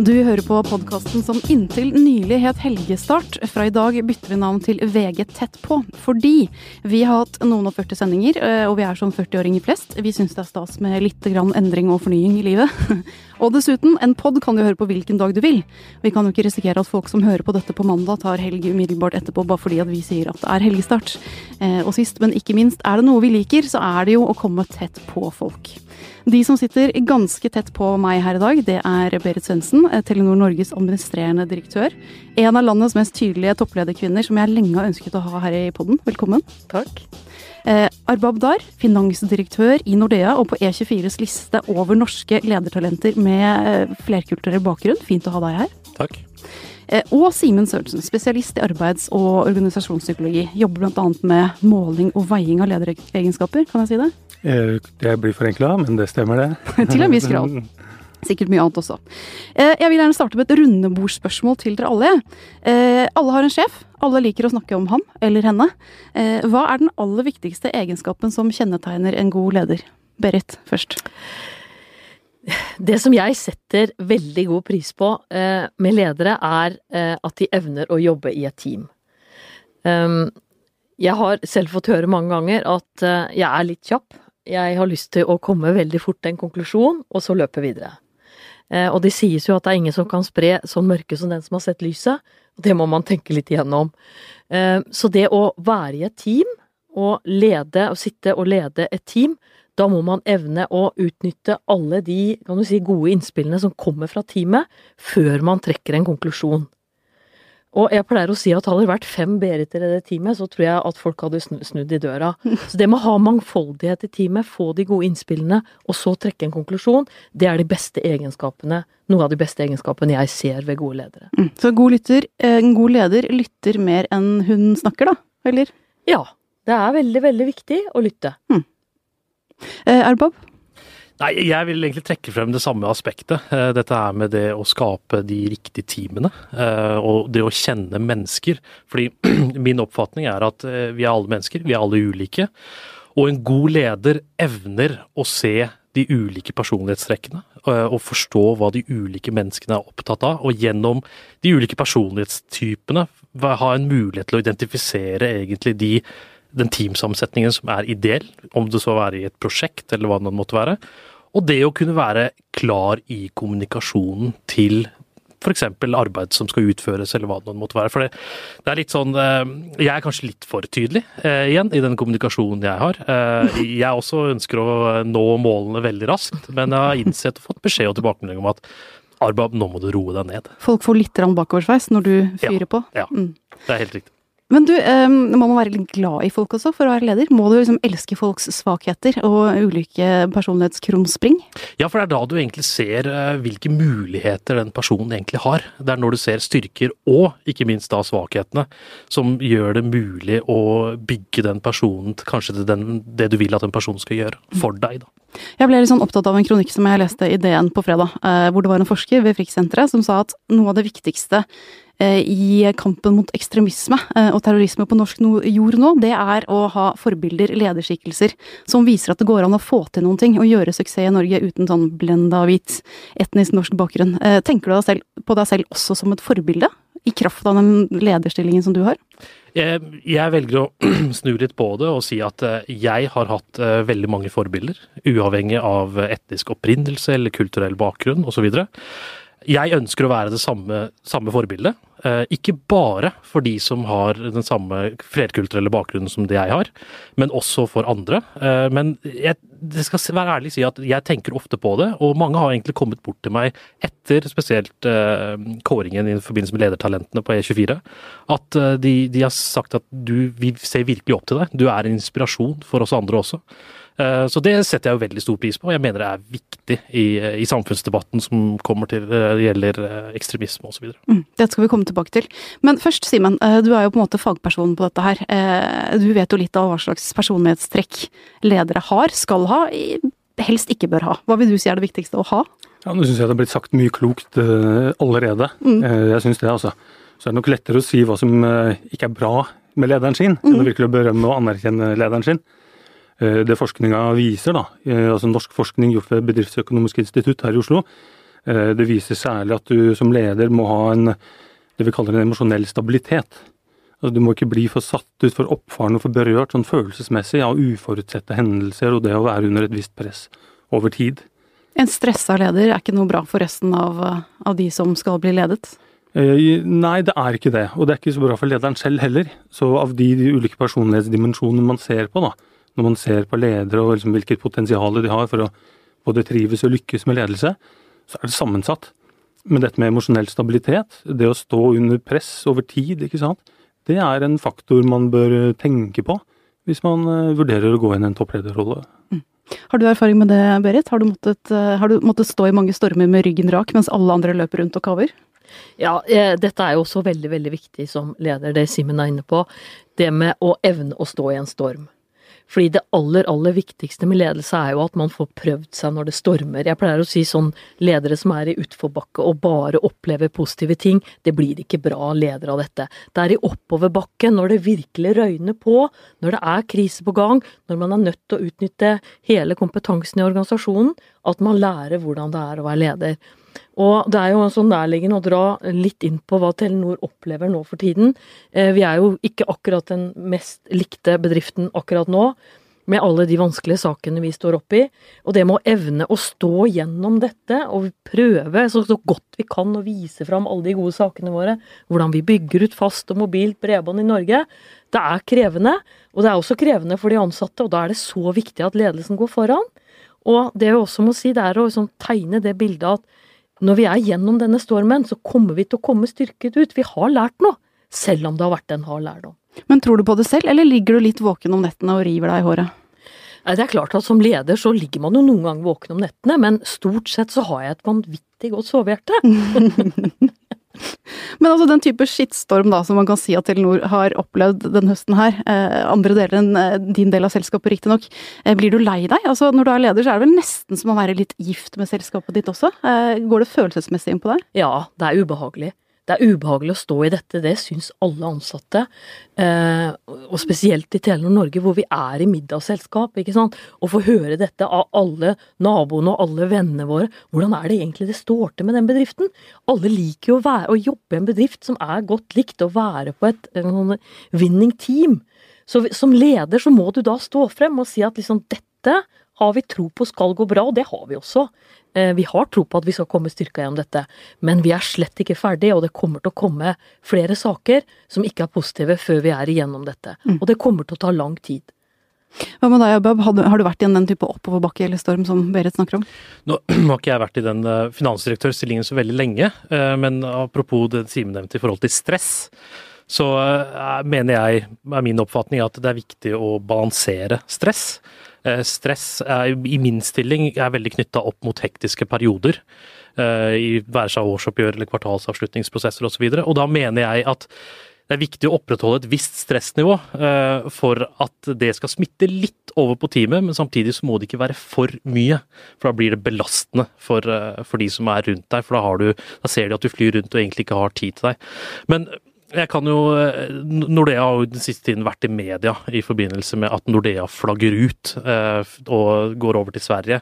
Du hører på podkasten som inntil nylig het Helgestart. Fra i dag bytter vi navn til VG tett på, fordi vi har hatt noen og 40 sendinger, eh, og vi er som 40-åringer flest. Vi syns det er stas med litt endring og fornying i livet. Og dessuten, en pod kan du høre på hvilken dag du vil. Vi kan jo ikke risikere at folk som hører på dette på mandag, tar helg umiddelbart etterpå bare fordi at vi sier at det er helgestart. Eh, og sist, men ikke minst, er det noe vi liker, så er det jo å komme tett på folk. De som sitter ganske tett på meg her i dag, det er Berit Svendsen, eh, Telenor Norges administrerende direktør. En av landets mest tydelige topplederkvinner som jeg lenge har ønsket å ha her i podden. Velkommen. Takk. Eh, Arbab Dar, finansdirektør i Nordea og på E24s liste over norske ledertalenter med eh, flerkulturell bakgrunn. Fint å ha deg her. Takk. Eh, og Simen Sørensen, spesialist i arbeids- og organisasjonspsykologi. Jobber bl.a. med måling og veiing av lederegenskaper, kan jeg si det? Eh, Det blir forenkla, men det stemmer, det. Til en viss grad. Sikkert mye annet også. Eh, Jeg vil gjerne starte med et rundebordsspørsmål til dere alle. Alle har en sjef. Alle liker å snakke om ham eller henne. Hva er den aller viktigste egenskapen som kjennetegner en god leder? Berit først. Det som jeg setter veldig god pris på eh, med ledere, er eh, at de evner å jobbe i et team. Um, jeg har selv fått høre mange ganger at eh, jeg er litt kjapp. Jeg har lyst til å komme veldig fort til en konklusjon, og så løpe videre. Eh, og det sies jo at det er ingen som kan spre sånn mørke som den som har sett lyset. Det må man tenke litt igjennom. Eh, så det å være i et team, og lede, og sitte og lede et team, da må man evne å utnytte alle de kan du si, gode innspillene som kommer fra teamet, før man trekker en konklusjon. Og jeg pleier å si at hadde det vært fem Beriter i det teamet, så tror jeg at folk hadde snudd i døra. Så det med å ha mangfoldighet i teamet, få de gode innspillene, og så trekke en konklusjon, det er de beste egenskapene, noe av de beste egenskapene jeg ser ved gode ledere. Mm. Så god lytter, eh, en god leder lytter mer enn hun snakker, da? Eller? Ja, det er veldig, veldig viktig å lytte. Eh, Bob? Nei, jeg vil egentlig trekke frem det samme aspektet. Eh, Dette er med det å skape de riktige teamene, eh, og det å kjenne mennesker. Fordi min oppfatning er at vi er alle mennesker, vi er alle ulike. Og en god leder evner å se de ulike personlighetstrekkene, og forstå hva de ulike menneskene er opptatt av. Og gjennom de ulike personlighetstypene ha en mulighet til å identifisere egentlig de den teamsammensetningen som er ideell, om det så være i et prosjekt eller hva det måtte være. Og det å kunne være klar i kommunikasjonen til f.eks. arbeid som skal utføres, eller hva det måtte være. For det, det er litt sånn eh, Jeg er kanskje litt for tydelig eh, igjen i den kommunikasjonen jeg har. Eh, jeg også ønsker å nå målene veldig raskt, men jeg har innsett og fått beskjed og tilbakemelding om at Arbab, nå må du roe deg ned. Folk får litt bakoversveis når du fyrer på. Ja, Mm. det er helt riktig. Men du, må man være litt glad i folk også for å være leder. Må du liksom elske folks svakheter og ulike personlighetskrumspring? Ja, for det er da du egentlig ser eh, hvilke muligheter den personen egentlig har. Det er når du ser styrker og ikke minst da svakhetene, som gjør det mulig å bygge den personen kanskje til den, det du vil at den personen skal gjøre for deg. da. Jeg ble litt sånn opptatt av en kronikk som jeg leste i DN på fredag, eh, hvor det var en forsker ved Friksenteret som sa at noe av det viktigste i kampen mot ekstremisme eh, og terrorisme på norsk jord nå, det er å ha forbilder, lederskikkelser, som viser at det går an å få til noen ting og gjøre suksess i Norge uten sånn blenda hvit etnisk norsk bakgrunn. Eh, Tenker du deg selv, på deg selv også som et forbilde? I kraft av den lederstillingen som du har? Jeg, velger å snu litt på det og si at eh, jeg har hatt eh, veldig mange forbilder, uavhengig av etnisk opprinnelse eller kulturell bakgrunn osv. Jeg ønsker å være det samme, samme forbildet. Eh, ikke bare for de som har den samme flerkulturelle bakgrunnen som det jeg har, men også for andre. Eh, men jeg det skal være ærlig si at jeg tenker ofte på det, og mange har egentlig kommet bort til meg etter spesielt eh, kåringen i forbindelse med Ledertalentene på E24, at eh, de, de har sagt at du, vi ser virkelig opp til deg. Du er en inspirasjon for oss andre også. Eh, Så det setter jeg jo veldig stor pris på, og jeg mener det er viktig i, i samfunnsdebatten som kommer til eh, det gjelder eh, ekstremisme osv. Mm, det skal vi komme tilbake til. Men først, Simen. eh, Du er jo på en måte fagpersonen på dette her. Eh, Du vet jo litt av hva slags personlighetstrekk ledere har, skal ha, helst ikke bør ha. Hva vil du si er det viktigste å ha? Ja, Nå syns jeg det har blitt sagt mye klokt eh, allerede. Mm. Eh, jeg synes det, altså. Så er det nok lettere å si hva som eh, ikke er bra med lederen sin, enn å virkelig berømme og anerkjenne lederen sin. Eh, det forskninga viser, da, eh, altså norsk forskning gjort ved Bedriftsøkonomisk institutt her i Oslo, Eh, det viser særlig at du som leder må ha en det vi kaller en emosjonell stabilitet. Altså, du må ikke bli for satt ut, for oppfaren og for berørt sånn følelsesmessig av uforutsette hendelser og det å være under et visst press over tid. En stressa leder er ikke noe bra for resten av, av de som skal bli ledet? Nei, det er ikke det. Og det er ikke så bra for lederen selv heller. Så av de, de ulike personlighetsdimensjonene man ser på, da, når man ser på ledere og liksom hvilket potensial de har for å både trives og lykkes med ledelse, så er det sammensatt. Men dette med emosjonell stabilitet, det å stå under press over tid, ikke sant, det er en faktor man bør eh, tenke på hvis man eh, vurderer å gå inn i en topplederrolle. Mm. Har du erfaring med det, Berit? Har du, måttet, eh, har du måttet stå i mange stormer med ryggen rak mens alle andre løper rundt og kaver? Ja, eh, dette er jo også veldig, veldig viktig som leder, det Simen er inne på. Det med å evne å stå i en storm. Fordi det aller, aller viktigste med ledelse er jo at man får prøvd seg når det stormer. Jeg pleier å si sånn ledere som er i utforbakke og bare opplever positive ting, det blir ikke bra ledere av dette. Det er i oppoverbakke, når det virkelig røyner på, når det er krise på gang, når man er nødt til å utnytte hele kompetansen i organisasjonen, at man lærer hvordan det er å være leder. Og det er jo så nærliggende å dra litt inn på hva Telenor opplever nå for tiden. Eh, vi er jo ikke akkurat den mest likte bedriften akkurat nå, med alle de vanskelige sakene vi står oppi. Og det med å evne å stå gjennom dette og prøve så, så godt vi kan å vise fram alle de gode sakene våre, hvordan vi bygger ut fast og mobilt bredbånd i Norge, det er krevende. Og det er også krevende for de ansatte, og da er det så viktig at ledelsen går foran. Og det vi også må si, det er å liksom tegne det bildet at når vi er gjennom denne stormen, så kommer vi til å komme styrket ut. Vi har lært noe, selv om det har vært en hard lærdom. Men tror du på det selv, eller ligger du litt våken om nettene og river deg i håret? Det er klart at som leder så ligger man jo noen ganger våken om nettene, men stort sett så har jeg et vanvittig godt sovehjerte. Men altså den type skittstorm da, som man kan si at Telenor har opplevd den høsten her, eh, andre deler enn eh, din del av selskapet riktignok, eh, blir du lei deg? Altså Når du er leder så er det vel nesten som å være litt gift med selskapet ditt også? Eh, går det følelsesmessig inn på deg? Ja, det er ubehagelig. Det er ubehagelig å stå i dette, det syns alle ansatte. Eh, og spesielt i Telenor Norge, hvor vi er i middagsselskap. ikke sant? Å få høre dette av alle naboene og alle vennene våre. Hvordan er det egentlig det står til med den bedriften? Alle liker jo å, være, å jobbe i en bedrift som er godt likt, å være på et sånn winning team. Så som leder så må du da stå frem og si at liksom dette har vi tro på skal gå bra, og det har vi også. Eh, vi har tro på at vi skal komme styrka gjennom dette, men vi er slett ikke ferdig, og det kommer til å komme flere saker som ikke er positive før vi er igjennom dette. Mm. Og det kommer til å ta lang tid. Hva med deg, Abab? Har du vært i den type oppoverbakke eller storm som Berit snakker om? Nå har ikke jeg vært i den eh, finansdirektørstillingen så veldig lenge, eh, men apropos det Simen nevnte i forhold til stress, så mener jeg, er min oppfatning, at det er viktig å balansere stress. Eh, stress er, i min stilling er veldig knytta opp mot hektiske perioder. Eh, I være seg årsoppgjør eller kvartalsavslutningsprosesser osv. Og, så og da mener jeg at det er viktig å opprettholde et visst stressnivå uh, for at det skal smitte litt over på teamet, men samtidig så må det ikke være for mye. For da blir det belastende for, for de som er rundt deg, for da, du, da, ser de at du flyr rundt og egentlig ikke har tid til deg. Men jeg kan jo eh, Nordea har jo den siste tiden vært i media i forbindelse med at Nordea flagger ut eh, og går over til Sverige.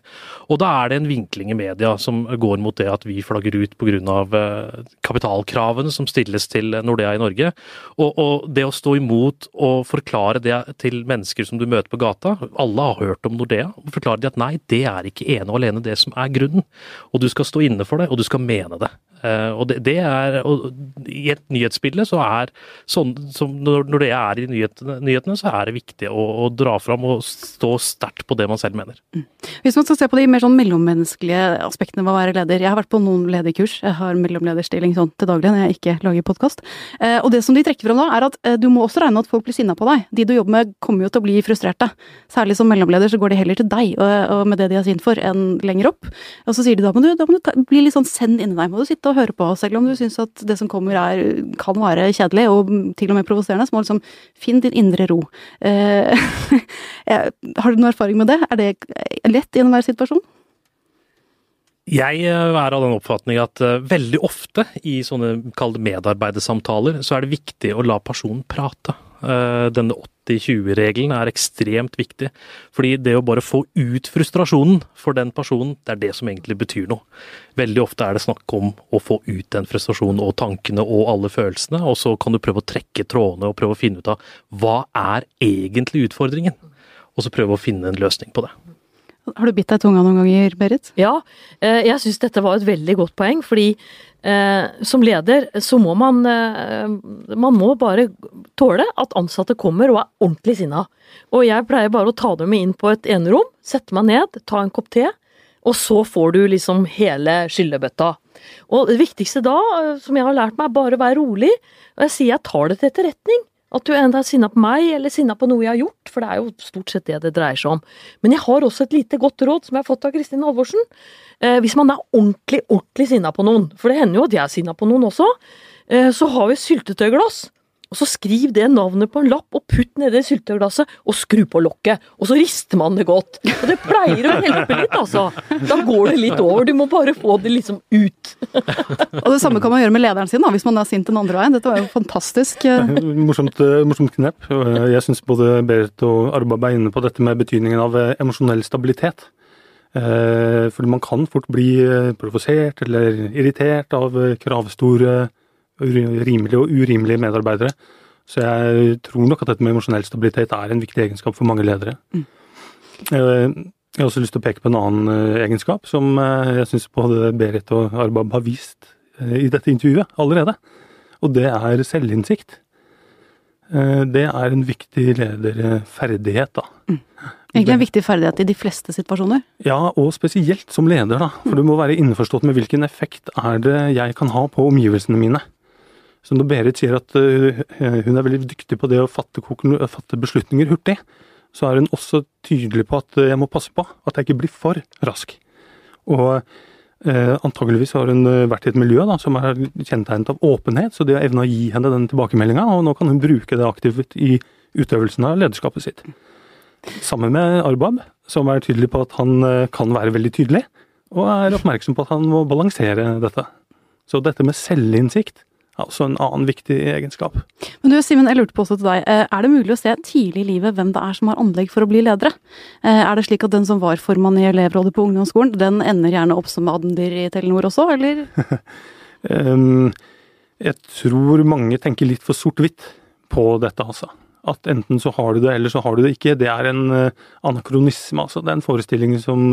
Og da er det en vinkling i media som går mot det at vi flagger ut pga. Eh, kapitalkravene som stilles til Nordea i Norge. Og, og, det å stå imot og forklare det til mennesker som du møter på gata, alle har hørt om Nordea, og forklare de at nei, det er ikke ene og alene det som er grunnen. Og du skal stå inne for det, og du skal mene det. Eh, og det, det, er, og I et nyhetsbilde så er sånn når, det er i nyhetene, nyhetene, så er det viktig å, å dra fram og stå sterkt på det man selv mener. Mm. Hvis man skal se på de mer sånn mellommenneskelige aspektene ved å være leder. Jeg har vært på noen lederkurs, jeg har mellomlederstilling sånn til daglig når jeg ikke lager podkast. Eh, og det som de trekker fram da, er at eh, du må også regne at folk blir sinna på deg. De du jobber med kommer jo til å bli frustrerte. Særlig som mellomleder så går de heller til deg og, og med det de har sint for, enn lenger opp. Og så sier de da må du, da må du bli litt sånn send inni deg, må du sitte og høre på, selv om du syns at det som kommer er, kan være kjedelig og til og med provoserende. Så må liksom finn din indre ro. Eh, har du noen erfaring med det? Er det lett i enhver situasjon? Jeg er av den oppfatning at veldig ofte i sånne kalde medarbeidersamtaler, så er det viktig å la personen prate. Denne 80-20-regelen er ekstremt viktig. Fordi det å bare få ut frustrasjonen for den personen, det er det som egentlig betyr noe. Veldig ofte er det snakk om å få ut den frustrasjonen og tankene og alle følelsene, og så kan du prøve å trekke trådene og prøve å finne ut av hva er egentlig utfordringen? Og så prøve å finne en løsning på det. Har du bitt deg i tunga noen ganger, Berit? Ja, jeg syns dette var et veldig godt poeng, fordi Eh, som leder så må man eh, Man må bare tåle at ansatte kommer og er ordentlig sinna. Og jeg pleier bare å ta dem med inn på et enerom, sette meg ned, ta en kopp te, og så får du liksom hele skyllebøtta. Og det viktigste da, eh, som jeg har lært meg, bare være rolig. Og jeg sier jeg tar det til etterretning. At du enda er sinna på meg, eller sinna på noe jeg har gjort, for det er jo stort sett det det dreier seg om. Men jeg har også et lite godt råd som jeg har fått av Kristin Halvorsen. Eh, hvis man er ordentlig, ordentlig sinna på noen, for det hender jo at jeg er sinna på noen også, eh, så har vi syltetøyglass. Og så skriv det navnet på en lapp og putt nedi syltetøyglasset, og skru på lokket. Og så rister man det godt. Og det pleier å hjelpe litt, altså. Da går det litt over. Du må bare få det liksom ut. og det samme kan man gjøre med lederen sin, da, hvis man er sint den andre veien. Dette var jo fantastisk. Morsomt, eh, morsomt knep. Jeg syns både Berit og Arba er inne på dette med betydningen av eh, emosjonell stabilitet. Fordi for man kan fort bli provosert eller irritert av kravstore rimelige og urimelige medarbeidere. Så jeg tror nok at dette med emosjonell stabilitet er en viktig egenskap for mange ledere. Mm. Eh, jeg har også lyst til å peke på en annen eh, egenskap som eh, jeg syns både Berit og Arbab har vist i dette intervjuet allerede. Og det er selvinnsikt. Det er en viktig lederferdighet, da. Mm. Egentlig en viktig ferdighet i de fleste situasjoner? Ja, og spesielt som leder, da. For du må være innforstått med hvilken effekt er det jeg kan ha på omgivelsene mine. Så når Berit sier at uh, hun er veldig dyktig på det å fatte, fatte, beslutninger hurtig, så er hun også tydelig på at jeg må passe på at jeg ikke blir for rask. Og eh, antageligvis har hun vært i et miljø da, som er kjennetegnet av åpenhet, så det har evna å gi henne den tilbakemeldinga, og nå kan hun bruke det aktivt i utøvelsen av lederskapet sitt. Sammen med Arbab, som er tydelig på at han kan være veldig tydelig, og er oppmerksom på at han må balansere dette. Så dette med selvinnsikt også en annen viktig egenskap. Men du Simen, jeg lurte på også til deg. Eh, er det mulig å se tidlig i livet hvem det er som har anlegg for å bli ledere? Eh, er det slik at den som var formann i elevrådet på ungdomsskolen, den ender gjerne opp som admdir i Telenor også, eller? um, jeg tror mange tenker litt for sort-hvitt på dette, altså. At enten så har du det, eller så har du det ikke. Det er en uh, anakronisme, altså. Det er en forestilling som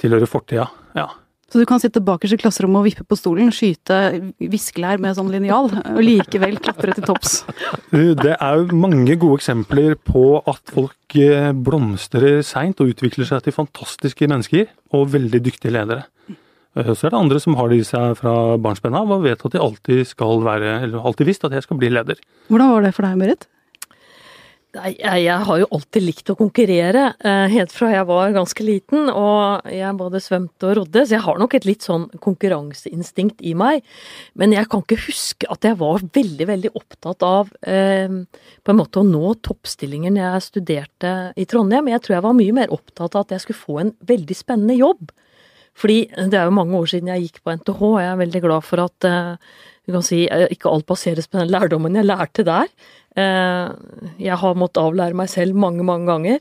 tilhører fortida. Ja. Så du kan sitte bakerst i klasserommet og vippe på stolen, skyte viskelær med sånn linjal, og likevel klatre til topps. Det er jo mange gode eksempler på at folk eh, blomstrer seint og utvikler seg til fantastiske mennesker og veldig dyktige ledere. Eh, så er det andre som har det i seg fra barnsben av og vet at de alltid skal være, eller alltid visst at jeg skal bli leder. Hvordan var det for deg, Berit? Nei, jeg har jo alltid likt å konkurrere, eh, helt fra jeg var ganske liten. Og jeg både svømte og rodde, så jeg har nok et litt sånn konkurranseinstinkt i meg. Men jeg kan ikke huske at jeg var veldig, veldig opptatt av eh, på en måte å nå toppstillinger når jeg studerte i Trondheim. Jeg tror jeg var mye mer opptatt av at jeg skulle få en veldig spennende jobb. Fordi det er jo mange år siden jeg gikk på NTH, og jeg er veldig glad for at eh, du kan si, eh, ikke alt baseres på den lærdommen jeg lærte der. Eh, jeg har måttet avlære meg selv mange, mange ganger.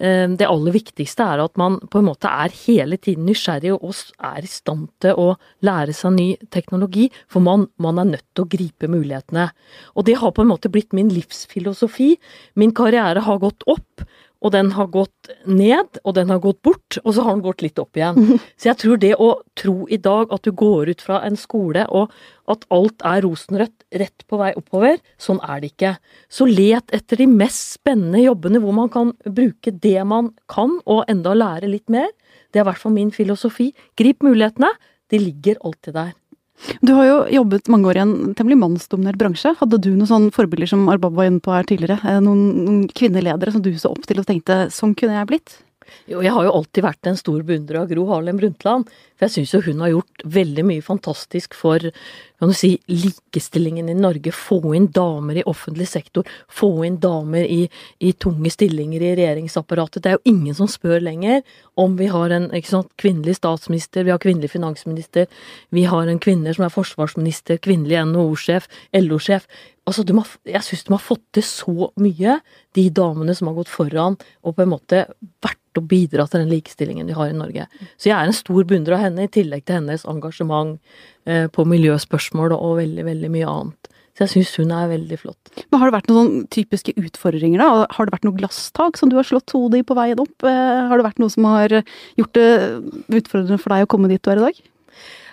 Eh, det aller viktigste er at man på en måte er hele tiden nysgjerrig og er i stand til å lære seg ny teknologi, for man, man, er nødt til å gripe mulighetene. Og det har på en måte blitt min livsfilosofi. Min karriere har gått opp, og den har gått ned, og den har gått bort, og så har den gått litt opp igjen. Så jeg tror det å tro i dag at du går ut fra en skole og at alt er rosenrødt rett på vei oppover, sånn er det ikke. Så let etter de mest spennende jobbene hvor man kan bruke det man kan, og enda lære litt mer. Det er i hvert fall min filosofi. Grip mulighetene, de ligger alltid der. Du har jo jobbet mange år i en temmelig mannsdominert bransje. Hadde du noen sånne forbilder som Arbab var inne på her tidligere? Eh, noen, noen kvinneledere som du så opp til og tenkte sånn kunne jeg blitt? Jo, jeg har jo alltid vært en stor beundrer av Gro Harlem Brundtland. For jeg syns jo hun har gjort veldig mye fantastisk for kan du si, likestillingen i Norge. Få inn damer i offentlig sektor. Få inn damer i, i tunge stillinger i regjeringsapparatet. Det er jo ingen som spør lenger om vi har en sant, kvinnelig statsminister, vi har kvinnelig finansminister, vi har en kvinne som er forsvarsminister, kvinnelig NHO-sjef, LO-sjef. Altså, har, jeg syns de har fått til så mye, de damene som har gått foran og på en måte vært og bidratt til den likestillingen vi har i Norge. Så jeg er en stor beundrer av henne, i tillegg til hennes engasjement eh, på miljøspørsmål og veldig, veldig mye annet. Så jeg syns hun er veldig flott. Men Har det vært noen sånn typiske utfordringer, da? Har det vært noe glasstak som du har slått hodet i på veien opp? Eh, har det vært noe som har gjort det utfordrende for deg å komme dit du er i dag?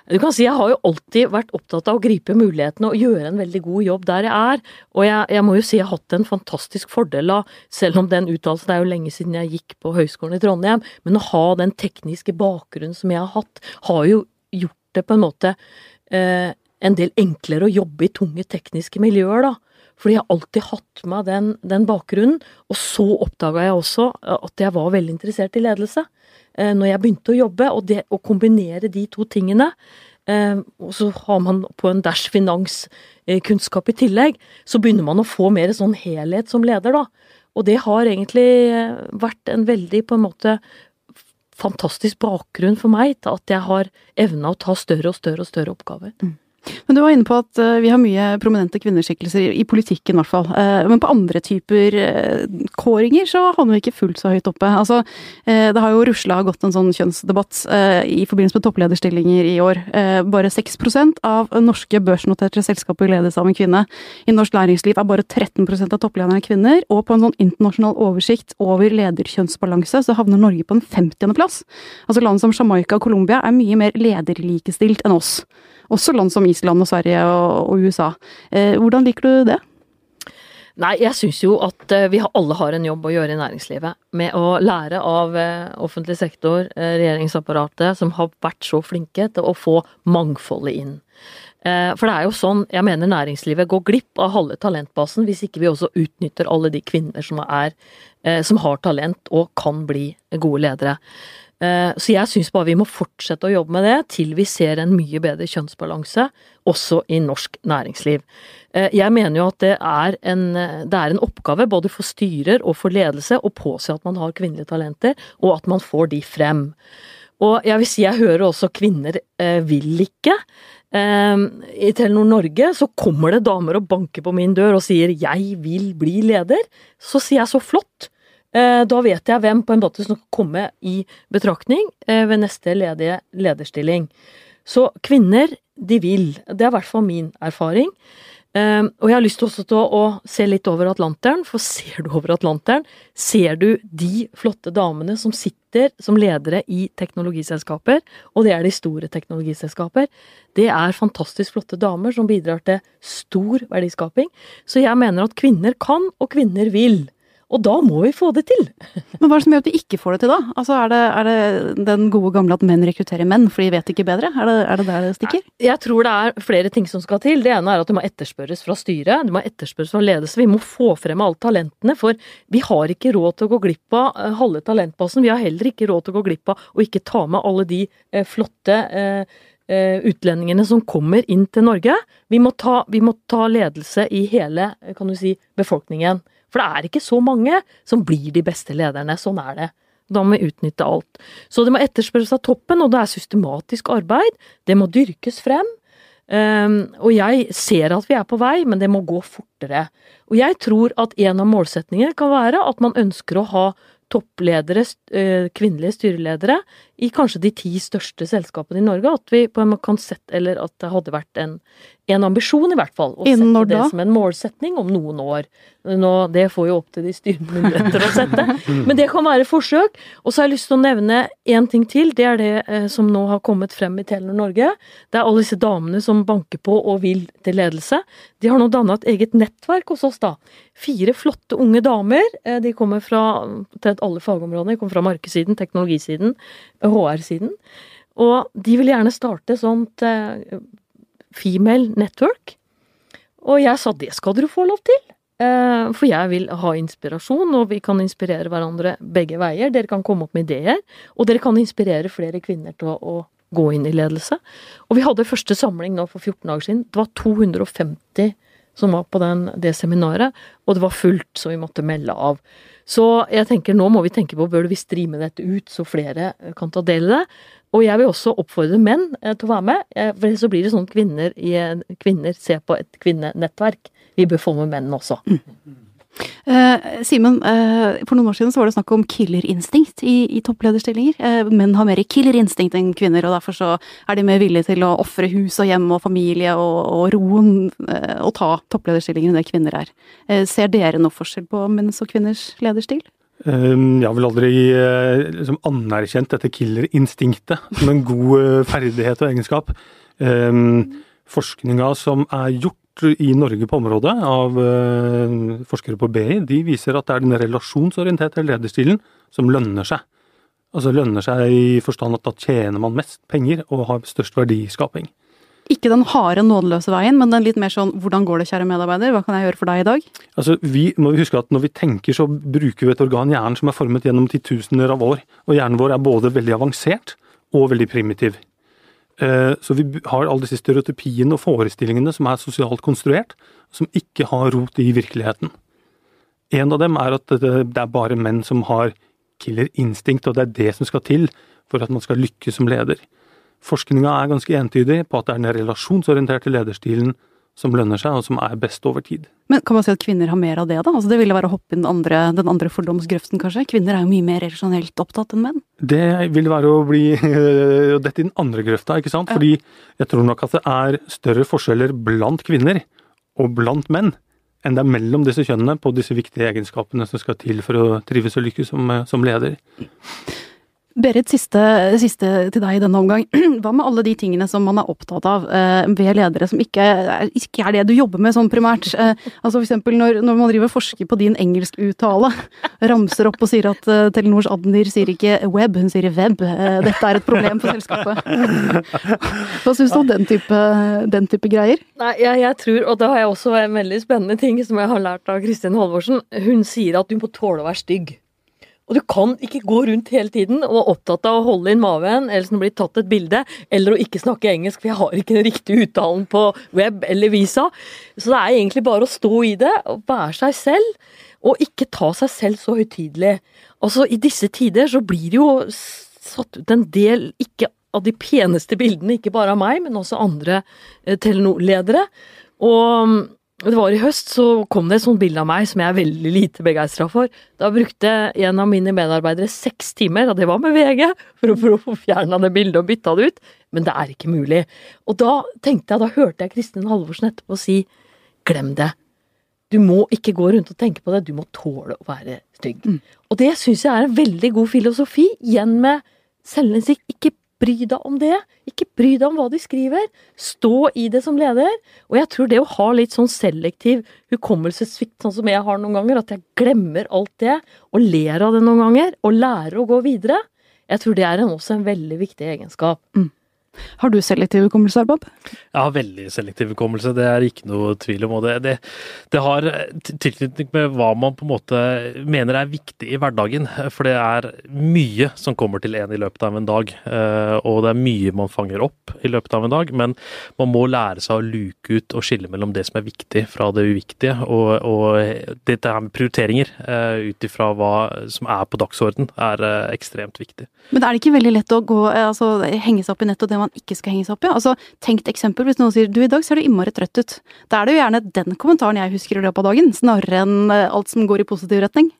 Du kan si jeg har jo alltid vært opptatt av å gripe mulighetene og gjøre en veldig god jobb der jeg er. Og jeg, jeg må jo si jeg har hatt en fantastisk fordel av, selv om den uttalelsen er jo lenge siden jeg gikk på Høgskolen i Trondheim, men å ha den tekniske bakgrunnen som jeg har hatt, har jo gjort det på en måte eh, en del enklere å jobbe i tunge tekniske miljøer, da. Fordi jeg har alltid hatt med den, den bakgrunnen. Og så oppdaga jeg også at jeg var veldig interessert i ledelse. Eh, når jeg begynte å jobbe, og det å kombinere de to tingene eh, og så har man på en dash finanskunnskap i tillegg, så begynner man å få mer sånn helhet som leder, da. Og det har egentlig eh, vært en veldig, på en måte, fantastisk bakgrunn for meg til at jeg har evna å ta større og større og større oppgaver. Mm. Men du var inne på at eh, vi har mye prominente kvinneskikkelser, i politikken i hvert fall. Eh, men på andre typer eh, kåringer så havner vi ikke fullt så høyt oppe. Altså, det har jo rusla gått en sånn kjønnsdebatt i forbindelse med topplederstillinger i år. Bare 6% av norske børsnoterte selskaper ledes av en kvinne. I norsk næringsliv er bare 13% av topplederne kvinner, og på en sånn internasjonal oversikt over lederkjønnsbalanse så havner Norge på en 50. plass. Altså land som Jamaica og Colombia er mye mer lederlikestilt enn oss. Også land som Island og Sverige og, og USA. Eh, hvordan liker du det? Nei, jeg syns jo at eh, vi alle har en jobb å gjøre i næringslivet. Med å lære av eh, offentlig sektor, regjeringsapparatet, som har vært så flinke til å få mangfoldet inn. For det er jo sånn, jeg mener næringslivet går glipp av halve talentbasen hvis ikke vi også utnytter alle de kvinner som, er, som har talent og kan bli gode ledere. Eh, så jeg syns bare vi må fortsette å jobbe med det til vi ser en mye bedre kjønnsbalanse også i norsk næringsliv. Eh, jeg mener jo at det er en, det er en oppgave både for styrer og for ledelse å påse at man har kvinnelige talenter, og at man får de frem. Og jeg vil si jeg hører også kvinner eh, vil ikke. I Telenor Norge så kommer det damer og banker på min dør og sier 'jeg vil bli leder'. Så sier jeg så flott. Eh, da vet jeg hvem på en måte som skal komme i betraktning eh, ved neste ledige lederstilling. Så kvinner, de vil. Det er i hvert fall min erfaring. Eh, og jeg har lyst også til å, se litt over Atlanteren, for ser du over Atlanteren, ser du de flotte damene som sitter som ledere i teknologiselskaper, og det er de store teknologiselskaper. Det er fantastisk flotte damer som bidrar til stor verdiskaping. Så jeg mener at kvinner kan, og kvinner vil. Og da må vi få det til! Men hva er det som gjør at vi ikke får det til, da? Altså, er, det, er det den gode gamle at menn rekrutterer menn, for de vet ikke bedre? Er det, er det der det stikker? Jeg tror det er flere ting som skal til. Det ene er at det må etterspørres fra styret, det må etterspørres fra ledelse. Vi må få frem alle talentene, for vi har ikke råd til å gå glipp av eh, halve talentbasen. Vi har heller ikke råd til å gå glipp av å ikke ta med alle de eh, flotte eh, utlendingene som kommer inn til Norge. Vi må, ta, vi må ta ledelse i hele, kan du si, befolkningen. For det er ikke så mange som blir de beste lederne. Sånn er det. Da må vi utnytte alt. Så det må etterspørres av toppen, og det er systematisk arbeid. Det må dyrkes frem. Um, og jeg ser at vi er på vei, men det må gå fortere. Og jeg tror at en av målsetningene kan være at man ønsker å ha toppledere, eh, kvinnelige styreledere, i kanskje de ti største selskapene i Norge. At vi på en måte kan sette, eller at det hadde vært en, en ambisjon, i hvert fall. Å sette det som en målsetning om noen år. Nå, det får jo opp til de styremyndigheter å sette, men det kan være forsøk. Og så har jeg lyst til å nevne én ting til. Det er det eh, som nå har kommet frem i Telenor Norge. Det er alle disse damene som banker på og vil til ledelse. De har nå danna et eget nettverk hos oss, da. Fire flotte unge damer. Eh, de kommer fra alle fagområdene. De kommer fra markedssiden, teknologisiden, HR-siden. Og de vil gjerne starte sånt eh, female network. Og jeg sa det skal dere få lov til. eh, for jeg vil ha inspirasjon, og vi kan inspirere hverandre begge veier. Dere kan komme opp med ideer, og dere kan inspirere flere kvinner til å, å gå inn i ledelse. Og vi hadde første samling nå for 14 dager siden. Det var 250 som var på den, det seminaret, og det var fullt, så vi måtte melde av. Så jeg tenker nå må vi tenke på bør vi streame dette ut, så flere kan ta del i det. Og jeg vil også oppfordre menn eh, til å være med, for for så blir det sånn kvinner, kvinner ser på et kvinnenettverk. Vi bør få med menn også. Mm. Eh, Simen, eh, for noen år siden så var det snakk om killerinstinkt i, i topplederstillinger. Eh, menn har mer killerinstinkt enn kvinner, og derfor så er de mer villige til å ofre hus og hjem og familie og, og roen og ta topplederstillinger enn det kvinner er. Ser dere noe forskjell på menns og kvinners lederstil? Um, jeg har vel aldri liksom anerkjent dette killerinstinktet som en god ferdighet og egenskap. Um, forskninga som er gjort i Norge på området av uh, forskere på BI, de viser at det er den relasjonsorienterte lederstilen som lønner seg. Altså lønner seg i forstand at da tjener man mest penger og har størst verdiskaping. Ikke den harde, nådeløse veien, men den litt mer sånn 'hvordan går det, kjære medarbeider', hva kan jeg gjøre for deg i dag? Altså, vi må huske at Når vi tenker, så bruker vi et organ, hjernen, som er formet gjennom titusener av år. Og hjernen vår er både veldig avansert og veldig primitiv. Eh, så vi har alle disse stereotypiene og forestillingene som er sosialt konstruert, som ikke har rot i virkeligheten. En av dem er at det er bare menn som har killerinstinkt, og det er det som skal til for at man skal lykkes som leder. Forskninga er ganske entydig på at det er den relasjonsorienterte lederstilen som lønner seg, og som er best over tid. Men kan man si at kvinner har mer av det, da? Altså Det ville være å hoppe inn den andre, den andre fordomsgrøften, kanskje? Kvinner er jo mye mer relasjonelt opptatt enn menn? Det vil være å bli dette i den andre grøfta, ikke sant? Fordi jeg tror nok at det er større forskjeller blant kvinner og blant menn enn det er mellom disse kjønnene på disse viktige egenskapene som skal til for å trives og lykkes som, som leder. Berit, siste, siste, til deg i denne omgang. Hva med alle de tingene som man er opptatt av eh, ved ledere, som ikke, ikke, er det du jobber med sånn primært? Eh, altså eksempel når, når, man driver forsker på din engelskuttale, ramser opp og sier at eh, Telenors Adnir sier ikke web, hun sier web. Eh, dette er et problem for selskapet. Hva syns du om den type, den type greier? Nei, jeg, jeg, tror, og det har jeg også en veldig spennende ting som jeg har lært av Kristin Halvorsen. Hun sier at du må tåle å være stygg. Og du kan ikke gå rundt hele tiden og være opptatt av å holde inn maven, eller så blir tatt et bilde, eller å ikke snakke engelsk, for jeg har ikke den riktige uttalen på web eller visa. Så det er egentlig bare å stå i det og være seg selv, og ikke ta seg selv så høytidelig. Altså, i disse tider så blir det jo satt ut en del ikke av de peneste bildene, ikke bare av meg, men også andre eh, Telenor-ledere. Og det var i høst, så kom det et sånt bilde av meg som jeg er veldig lite begeistra for. Da brukte en av mine medarbeidere seks timer, og det var med VG, for å prøve å få fjerna det bildet og bytta det ut. Men det er ikke mulig. Og da tenkte jeg, da hørte jeg Kristin Halvorsen etterpå si glem det. Du må ikke gå rundt og tenke på det, du må tåle å være stygg. Mm. Og det syns jeg er en veldig god filosofi, igjen med selvinnsikt. Ikke bry deg om det. Ikke bry deg om hva de skriver. Stå i det som leder. Og jeg tror det å ha litt sånn selektiv hukommelsessvikt, sånn som jeg har noen ganger, at jeg glemmer alt det, og ler av det noen ganger, og lærer å gå videre, jeg tror det er en, også en veldig viktig egenskap. Mm. Har du selektiv hukommelse, Bob? Jeg har veldig selektiv hukommelse, det er ikke noe tvil om. Og det, det, det har tilknytning med hva man på en måte mener er viktig i hverdagen. For det er mye som kommer til en i løpet av en dag. Eh, og det er mye man fanger opp i løpet av en dag. Men man må lære seg å luke ut og skille mellom det som er viktig fra det uviktige. Og, og dette her med prioriteringer eh, ut ifra hva som er på dagsorden, er eh, ekstremt viktig. Men er det ikke veldig lett å gå, altså, henge seg opp i nettopp det man ikke skal henge seg opp i. Altså, tenkt eksempel, hvis noen sier du i dag ser du innmari trøtt ut. Da er det jo gjerne den kommentaren jeg husker i løpet av dagen, snarere enn eh, alt som går i positiv retning.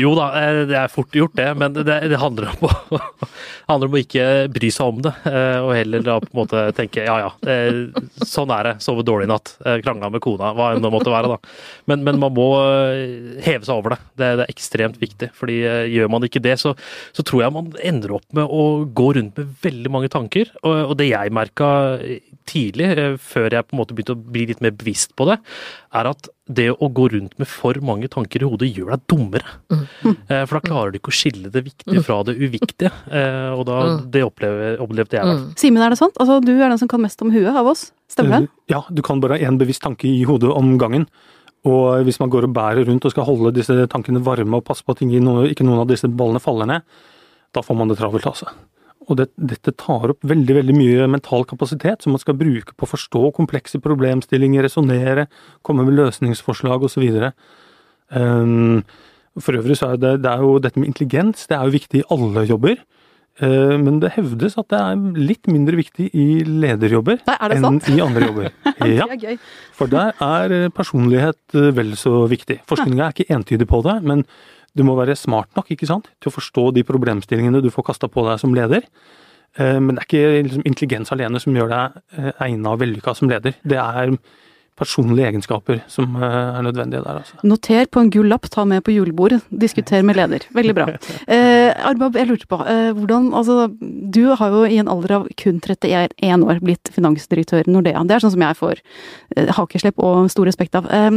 Jo da, eh, det er fort gjort det, men det, det handler, om å, handler, om å, ikke bry seg om det. Eh, og heller da på en måte tenke ja ja, sånn er det, sove dårlig i natt, krangla med kona, hva enn det måtte være da. Men, men, man må heve seg over det. det. det. er ekstremt viktig. fordi gjør man ikke det, så, så tror jeg man ender opp med å gå rundt med veldig mange tanker. og og det jeg merka tidlig, eh, før jeg på en måte begynte å bli litt mer bevisst på det, er at det å gå rundt med for mange tanker i hodet gjør deg dummere. Mm. For da klarer du ikke å skille det viktige fra det uviktige. Eh, og da, mm. det opplevde, opplevde jeg. Mm. Simen, er det sant? Altså, du er den som kan mest om huet av oss, stemmer det? Ja, du kan bare ha én bevisst tanke i hodet om gangen. Og hvis man går og bærer rundt og skal holde disse tankene varme og passe på at ikke noen av disse ballene faller ned, da får man det travelt, altså. Og det, dette tar opp veldig veldig mye mental kapasitet som man skal bruke på å forstå komplekse problemstillinger, resonnere, komme med løsningsforslag osv. Um, for øvrig så er det, det er jo dette med intelligens det er jo viktig i alle jobber. Uh, men det hevdes at det er litt mindre viktig i lederjobber enn i andre jobber. Ja, for der er personlighet eh, vel så viktig. Forskninga er ikke entydig på det, men du må være smart nok ikke sant, til å forstå de problemstillingene du får kasta på deg som leder. Eh, men det er ikke liksom, intelligens alene som gjør deg eh, egna og vellykka som leder. Det er personlige egenskaper som eh, er nødvendige der. Altså. Noter på en gul lapp, ta med på julebordet, diskuter med leder. Veldig bra. Eh, Arbab, jeg lurte på, eh, hvordan Altså, du har jo i en alder av kun 31 år blitt finansdirektør i Nordea. Det er sånn som jeg får eh, hakeslepp og stor respekt av. Eh,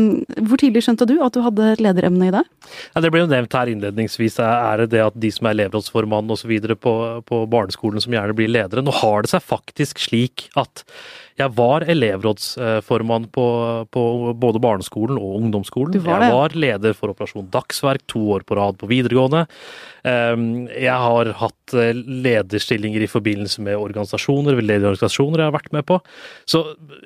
hvor tidlig skjønte du at du hadde lederemne i deg? Ja, det ble jo nevnt her innledningsvis, er det det at de som er elevrådsformann osv. På, på barneskolen som gjerne blir ledere. Nå har det seg faktisk slik at jeg var elevrådsformann på, på både barneskolen og ungdomsskolen. Var jeg var leder for Operasjon Dagsverk to år på rad på videregående. Ehm, jeg har hatt eh, lederstillinger i forbindelse med organisasjoner, lederorganisasjoner jeg har vært med på. Så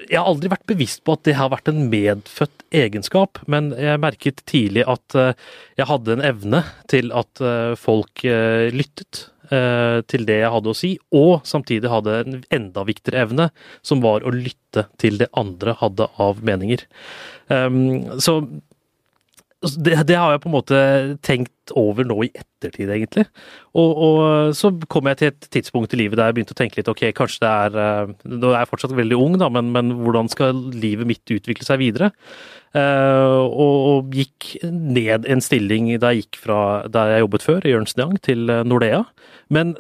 jeg har aldri vært bevisst på at det har vært en medfødt egenskap, men jeg merket tidlig at eh, jeg hadde en evne til at eh, folk lyttet til det jeg hadde å si, og samtidig hadde en enda viktigere evne, som var å lytte til det andre hadde av meninger. Um, så det, det, har jeg på en måte tenkt over nå i ettertid, egentlig. Og, og, så kom jeg til et tidspunkt i livet der jeg begynte å tenke litt ok, kanskje det er eh, Nå er jeg fortsatt veldig ung, da, men, men hvordan skal livet mitt utvikle seg videre? Uh, og, og, gikk ned en stilling da jeg gikk fra der jeg jobbet før, i Jørnsen Young, til Nordea. Men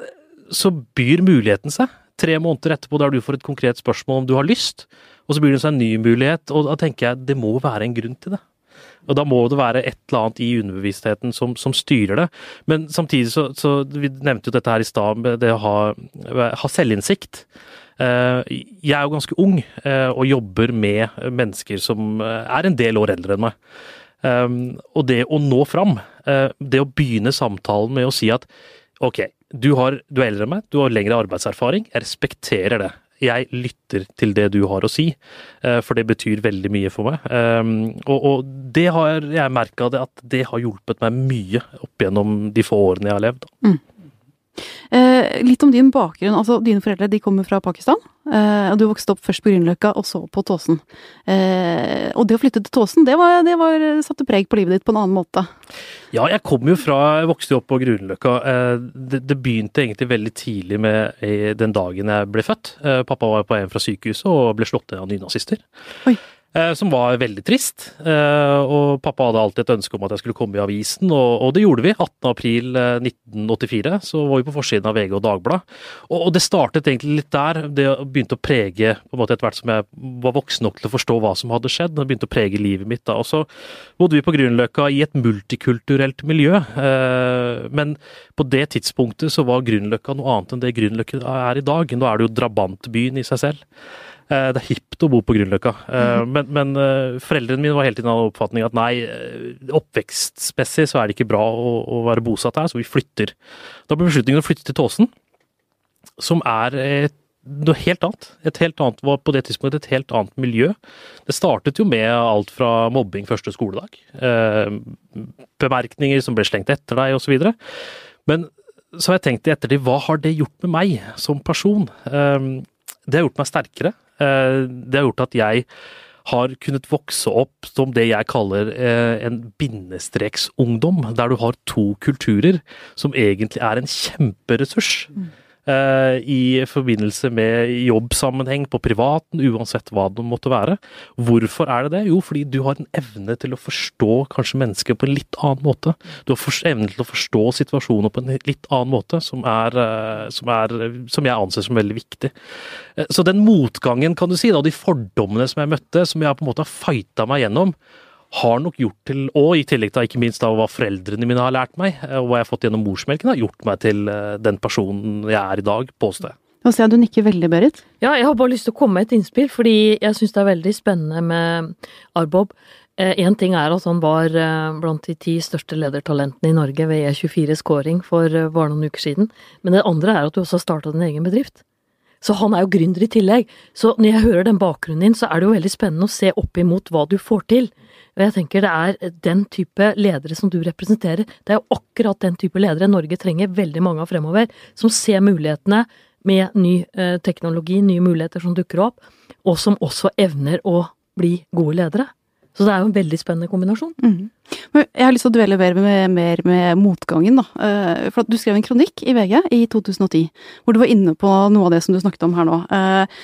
så byr muligheten seg. Tre måneder etterpå der du får et konkret spørsmål om du har lyst, og så byr det seg en ny mulighet, og da tenker jeg det må være en grunn til det. Og da må det være et eller annet i underbevisstheten som, som styrer det. Men samtidig så, så Vi nevnte jo dette her i stad, det å ha, ha selvinnsikt. Eh, jeg er jo ganske ung eh, og jobber med mennesker som eh, er en del år eldre enn meg. Og det å nå fram, det å begynne samtalen med å si at ok, du, har, du er eldre enn meg, du har lengre arbeidserfaring, jeg respekterer det. Jeg lytter til det du har å si, eh, for det betyr veldig mye for meg. Ehm, og, og det har jeg merka at det har hjulpet meg mye opp gjennom de få årene jeg har levd. Mm. Eh, litt om din bakgrunn. altså Dine foreldre de kommer fra Pakistan. Eh, og Du vokste opp først på Grünerløkka, og så på Tåsen. Eh, og det å flytte til Tåsen, det, var, det var, satte preg på livet ditt på en annen måte? Ja, jeg kom jo fra Jeg vokste opp på Grünerløkka. Eh, det, det, begynte egentlig veldig tidlig med den dagen jeg ble født. Eh, pappa var på en fra sykehuset og ble slått ned av nynazister. Oi. Eh, som var veldig trist. Eh, og pappa hadde alltid et ønske om at jeg skulle komme i avisen, og, det gjorde vi. 18.4.1984 eh, så var vi på forsiden av VG og Dagbladet. Og, det startet egentlig litt der. Det begynte å prege på en måte etter hvert som jeg var voksen nok til å forstå hva som hadde skjedd. Det begynte å prege livet mitt da. Og så bodde vi på Grünerløkka i et multikulturelt miljø. Men på det tidspunktet så var Grünerløkka noe annet enn det Grünerløkka er i dag. Nå er det jo drabantbyen i seg selv. Eh, det er hipt å bo på Grünerløkka. Mm. Men, men, eh, foreldrene mine var hele tiden av oppfatning at nei, oppvekstmessig så er det ikke bra å, å, være bosatt her, så vi flytter. Da ble beslutningen å flytte til Tåsen, som er et, noe helt annet. Et helt annet, var på det tidspunktet et helt annet miljø. Det startet jo med alt fra mobbing første skoledag, bemerkninger som ble slengt etter deg osv. Men så har jeg tenkt i ettertid, hva har det gjort med meg som person? Det har gjort meg sterkere. Eh, det har gjort at jeg har kunnet vokse opp som det jeg kaller eh, en bindestreksungdom, der du har to kulturer som egentlig er en kjemperessurs. Mm. Eh, i forbindelse med jobbsammenheng på privaten, uansett hva det måtte være. Hvorfor er det det? Jo, fordi du har en evne til å forstå kanskje mennesker på en litt annen måte. Du har evne til å forstå situasjoner på en litt annen måte, som, er, eh, som, er, som jeg anser som veldig viktig. Eh, så den motgangen, kan du si, da, de fordommene som jeg møtte, som jeg på en måte har fighta meg gjennom, har nok gjort til, og i tillegg til ikke minst av hva foreldrene mine har lært meg, og hva jeg har fått gjennom morsmelken, har gjort meg til eh, den personen jeg er i dag, påstår jeg. Nå ser jeg du nikker veldig, Berit. Ja, jeg har bare lyst til å komme med et innspill, fordi jeg syns det er veldig spennende med Arbob. Én ting er at han var blant de ti største ledertalentene i Norge ved E24-scoring for bare noen uker siden, men det andre er at du også har starta din egen bedrift. Så han er jo gründer i tillegg. Så når jeg hører den bakgrunnen din, så er det jo veldig spennende å se opp imot hva du får til. Og jeg tenker det er den type ledere som du representerer. Det er jo akkurat den type ledere Norge trenger veldig mange av fremover. Som ser mulighetene med ny teknologi, nye muligheter som dukker opp, og som også evner å bli gode ledere. Så det er jo en veldig spennende kombinasjon. Mm. Jeg har lyst til å dvele mer med, mer med motgangen, da. Eh, for du skrev en kronikk i VG i 2010 hvor du var inne på noe av det som du snakket om her nå. Eh,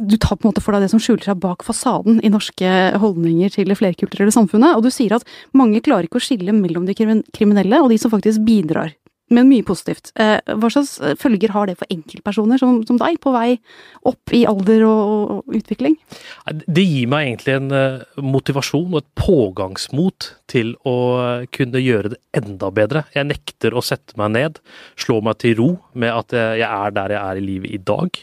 du tar på en måte for deg det som skjuler seg bak fasaden i norske holdninger til det flerkulturelle samfunnet, og du sier at mange klarer ikke å skille mellom de kriminelle og de som faktisk bidrar men mye positivt. Eh, hva slags eh, følger har det for enkeltpersoner som, som deg, på vei opp i alder og, og, utvikling? Det gir meg egentlig en eh, motivasjon og et pågangsmot til å kunne gjøre det enda bedre. Jeg nekter å sette meg ned, slå meg til ro med at jeg er der jeg er i livet i dag.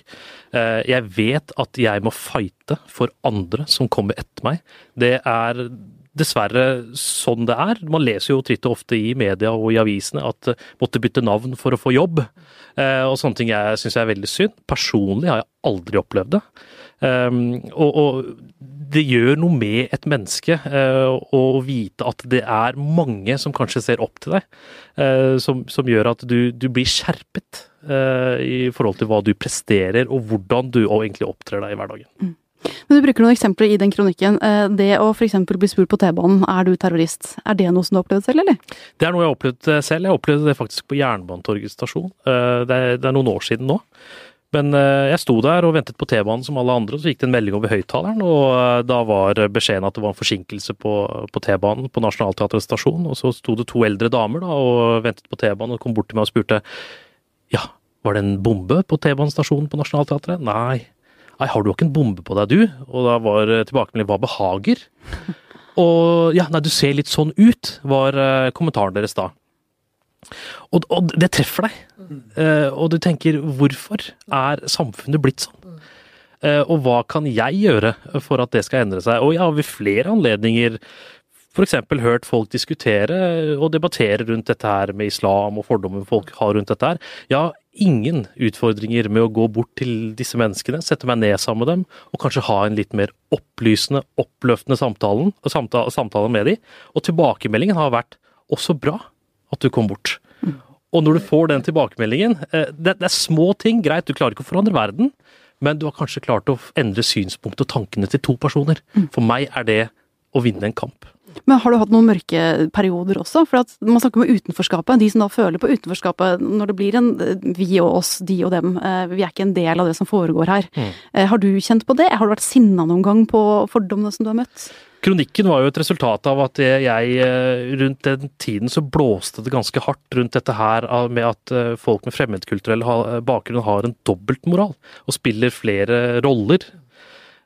Jeg vet at jeg må fighte for andre som kommer etter meg. Det er dessverre sånn det er. Man leser jo tritt og ofte i media og i avisene at uh, måtte bytte navn for å få jobb. Uh, og sånne ting jeg syns er veldig synd. Personlig har jeg aldri opplevd det. Um, og, og, det gjør noe med et menneske uh, å vite at det er mange som kanskje ser opp til deg, som, som, gjør at du, du blir skjerpet i forhold til hva du presterer og hvordan du egentlig opptrer deg i hverdagen. Men Du bruker noen eksempler i den kronikken. Eh, det å f.eks. bli spurt på T-banen er du terrorist, er det noe som du har opplevd selv, eller? Det er noe jeg har opplevd eh, selv. Jeg opplevde det faktisk på Jernbanetorget stasjon. Eh, det er, noen år siden nå. Men jeg sto der og ventet på T-banen som alle andre, og så gikk det en melding over høyttaleren. Og da var beskjeden at det var en forsinkelse på, på T-banen på Nationaltheatret stasjon. Og så sto det to eldre damer da og ventet på T-banen og kom bort til meg og spurte ja, var det en bombe på T-banestasjonen på Nationaltheatret? Nei. Nei, har du ikke en bombe på deg, du? Og da var eh, tilbakemeldingen hva behager? Og ja, nei, du ser litt sånn ut, var uh, kommentaren deres da. Og, og det treffer deg. Uh, og du tenker hvorfor er samfunnet blitt sånn? Og hva kan jeg gjøre for at det skal endre seg? Og jeg har ved flere anledninger f.eks. hørt folk diskutere og debattere rundt dette her med islam og fordommer folk har rundt dette her. Ja, ingen utfordringer med å gå bort til disse menneskene, sette meg ned sammen med dem, og kanskje ha en litt mer opplysende, oppløftende samtalen, samtale, samtale med dem. Og tilbakemeldingen har vært også bra at du kom bort. Og når du får den tilbakemeldingen eh, det, er små ting, greit, du klarer ikke å forandre verden, men du har kanskje klart å endre synspunktet og tankene til to personer. For meg er det å vinne en kamp. Men har du hatt noen mørke perioder også? For at man snakker om utenforskapet. De som da føler på utenforskapet når det blir en vi og oss, de og dem. Eh, vi er ikke en del av det som foregår her. Mm. Eh, har du kjent på det? Har du vært sinna noen gang på fordommene som du har møtt? Kronikken var jo et resultat av at jeg eh, rundt den tiden så blåste det ganske hardt rundt dette her med at folk med fremmedkulturell bakgrunn har en dobbeltmoral og spiller flere roller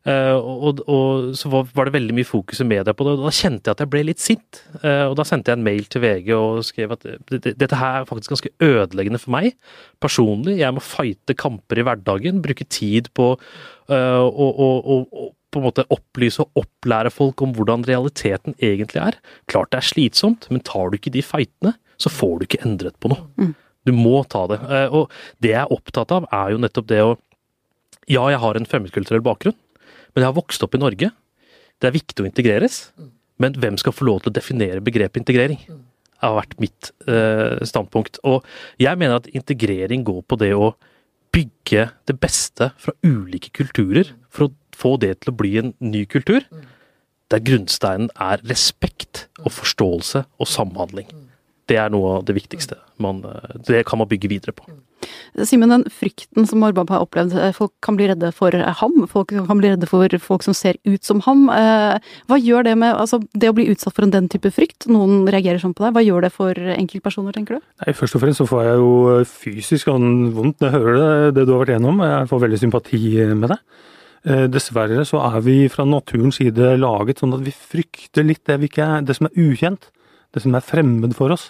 og, og, så var det veldig mye fokus i media på det, og da kjente jeg at jeg ble litt sint. Uh, og da sendte jeg en mail til VG og skrev at dette her er faktisk ganske ødeleggende for meg personlig. Jeg må fighte kamper i hverdagen, bruke tid på uh, å, å, å, på en måte opplyse og opplære folk om hvordan realiteten egentlig er. Klart det er slitsomt, men tar du ikke de fightene, så får du ikke endret på noe. Mm. Du må ta det. og det jeg er opptatt av, er jo nettopp det å Ja, jeg har en fremmedkulturell bakgrunn. Men jeg har vokst opp i Norge. Det er viktig å integreres. Men hvem skal få lov til å definere begrepet integrering? Det har vært mitt eh, standpunkt. Og jeg mener at integrering går på det å bygge det beste fra ulike kulturer for å få det til å bli en ny kultur. Der grunnsteinen er respekt og forståelse og samhandling. Det er noe av det viktigste. Man, eh, det kan man bygge videre på. Simen, den frykten som Orbab har opplevd, eh, folk kan bli redde for eh, ham, folk kan bli redde for folk som ser ut som ham. Hva gjør det med altså, det å bli utsatt for en den type frykt? Noen reagerer sånn på deg. Hva gjør det for enkeltpersoner, tenker du? Nei, Først og fremst så får jeg jo fysisk vondt når jeg hører det, det du har vært igjennom. Jeg får veldig sympati med det. Dessverre så er vi fra naturens side laget sånn at vi frykter litt det, ikke, det som er ukjent. Det som er fremmed for oss.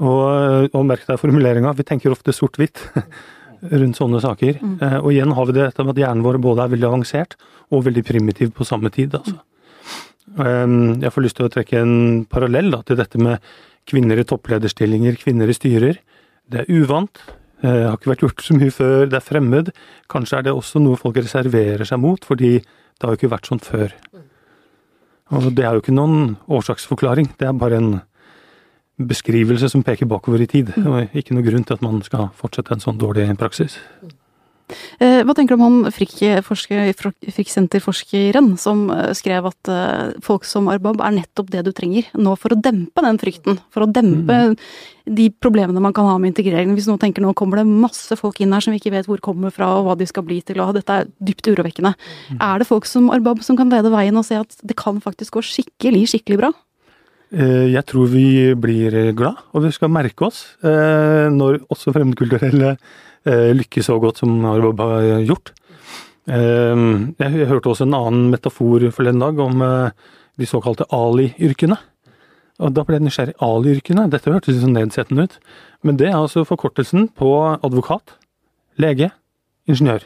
Og, og merk deg formuleringa, vi tenker ofte sort-hvitt rundt sånne saker. Mm. Eh, og igjen har vi det med at hjernen vår både er veldig avansert og veldig primitiv på samme tid. altså. Ehm, Jeg får lyst til å trekke en parallell da, til dette med kvinner i topplederstillinger, kvinner i styrer. Det er uvant, det har ikke vært gjort så mye før, det er fremmed. Kanskje er det også noe folk reserverer seg mot, fordi det har jo ikke vært sånn før. Og det er jo ikke noen årsaksforklaring, det er bare en beskrivelse som peker bakover i tid. Og ikke noe grunn til at man skal fortsette en sånn dårlig praksis. Eh, Hva tenker du om han Frick-forsker- som eh, skrev at eh, folk som Arbab er nettopp det du trenger nå for å dempe den frykten? For å dempe de problemene man kan ha med integrering. Hvis noen tenker nå kommer det masse folk inn her som vi ikke vet hvor kommer fra og hva de skal bli til, og dette er dypt urovekkende. Er det folk som Arbab som kan lede veien og se at det kan faktisk gå skikkelig, skikkelig bra? Eh, Jeg tror vi blir glad, og vi skal merke oss eh, når også fremmedkulturelle eh, lykkes så godt som Arbab har gjort. Eh, Jeg hørte også en annen metafor forleden dag om eh, de såkalte Ali-yrkene. Og da ble jeg nysgjerrig. Ali-yrkene, dette hørtes litt sånn nedsettende ut. Men det er altså forkortelsen på advokat, lege, ingeniør.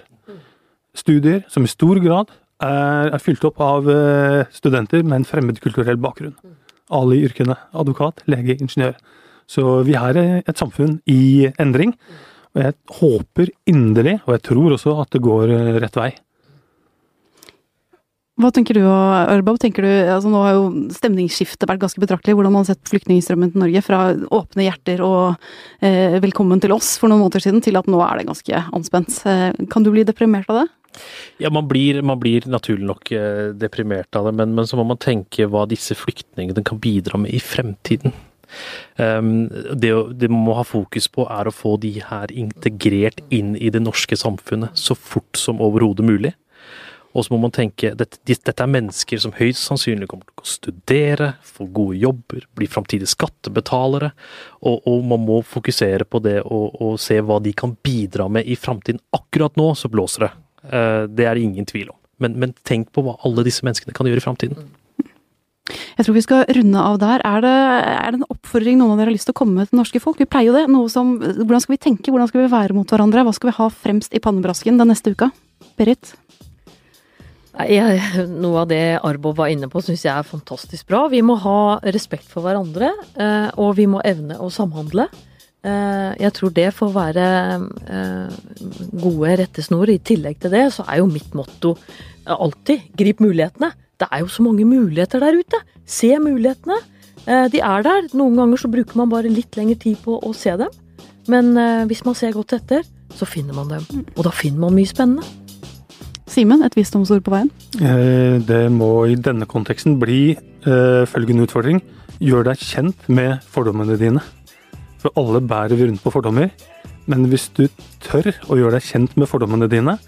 Studier som i stor grad er, er fylt opp av eh, studenter med en fremmedkulturell bakgrunn. Ali-yrkene. Advokat, lege, ingeniør. Så vi er et samfunn i endring. Og jeg håper inderlig, og jeg tror også at det går rett vei. Hva tenker du, Arbab? Tenker du, altså nå har jo stemningsskiftet vært ganske betraktelig. Hvordan man har sett flyktningstrømmen til Norge fra åpne hjerter og eh, velkommen til oss for noen måneder siden, til at nå er det ganske anspent. Eh, kan du bli deprimert av det? Ja, man blir, man blir naturlig nok eh, deprimert av det, men, men så må man tenke hva disse flyktningene kan bidra med i fremtiden. Um, det, det man må ha fokus på, er å få de her integrert inn i det norske samfunnet så fort som overhodet mulig. Og så må man tenke dette, dette er mennesker som høyst sannsynlig kommer til å studere, få gode jobber, bli framtidige skattebetalere. Og, og man må fokusere på det og, og se hva de kan bidra med i framtiden. Akkurat nå så blåser det. Eh, Det er det ingen tvil om. Men, men tenk på hva alle disse menneskene kan gjøre i framtiden. Jeg tror vi skal runde av der. Er det, er det en oppfordring noen av dere har lyst til å komme med til norske folk? Vi pleier jo det. Som, hvordan skal vi tenke, hvordan skal vi være mot hverandre? Hva skal vi ha fremst i pannebrasken den neste uka? Berit? Jeg, noe av det Arbo var inne på syns jeg er fantastisk bra. Vi må ha respekt for hverandre, eh, og vi må evne å samhandle. Eh, Jeg tror det får være eh, gode rettesnor. I tillegg til det så er jo mitt motto alltid grip mulighetene. Det er jo så mange muligheter der ute. Se mulighetene. De er der. Noen ganger så bruker man bare litt lengre tid på å se dem. Men hvis man ser godt etter, så finner man dem. Og da finner man mye spennende. Simen, et visdomsord på veien? Eh, Det må i denne konteksten bli eh, følgende utfordring. Gjør deg kjent med fordommene dine. For alle bærer vi rundt på fordommer. Men hvis du tør å gjøre deg kjent med fordommene dine,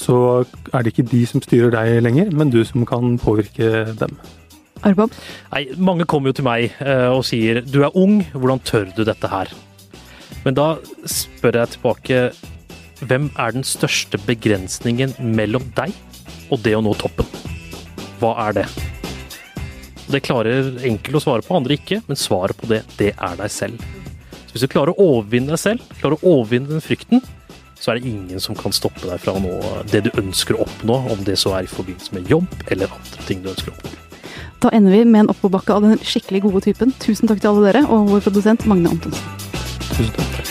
så er det ikke de som styrer deg lenger, men du som kan påvirke dem. Arbab? Nei, mange kommer jo til meg eh, og sier du er ung, hvordan tør du dette her? Men da spør jeg tilbake hvem er den største begrensningen mellom deg og det å nå toppen? Hva er det? Det klarer enkelte å svare på, andre ikke, men svaret på det, det er deg selv. Så hvis du klarer å overvinne deg selv, klarer å overvinne den frykten, så er det ingen som kan stoppe deg fra å nå det du ønsker å oppnå, om det så er i forbindelse med jobb eller andre ting du ønsker å oppnå. Da ender vi med en oppoverbakke av den skikkelig gode typen. Tusen takk til alle dere, og vår produsent Magne Antonsen. Tusen takk.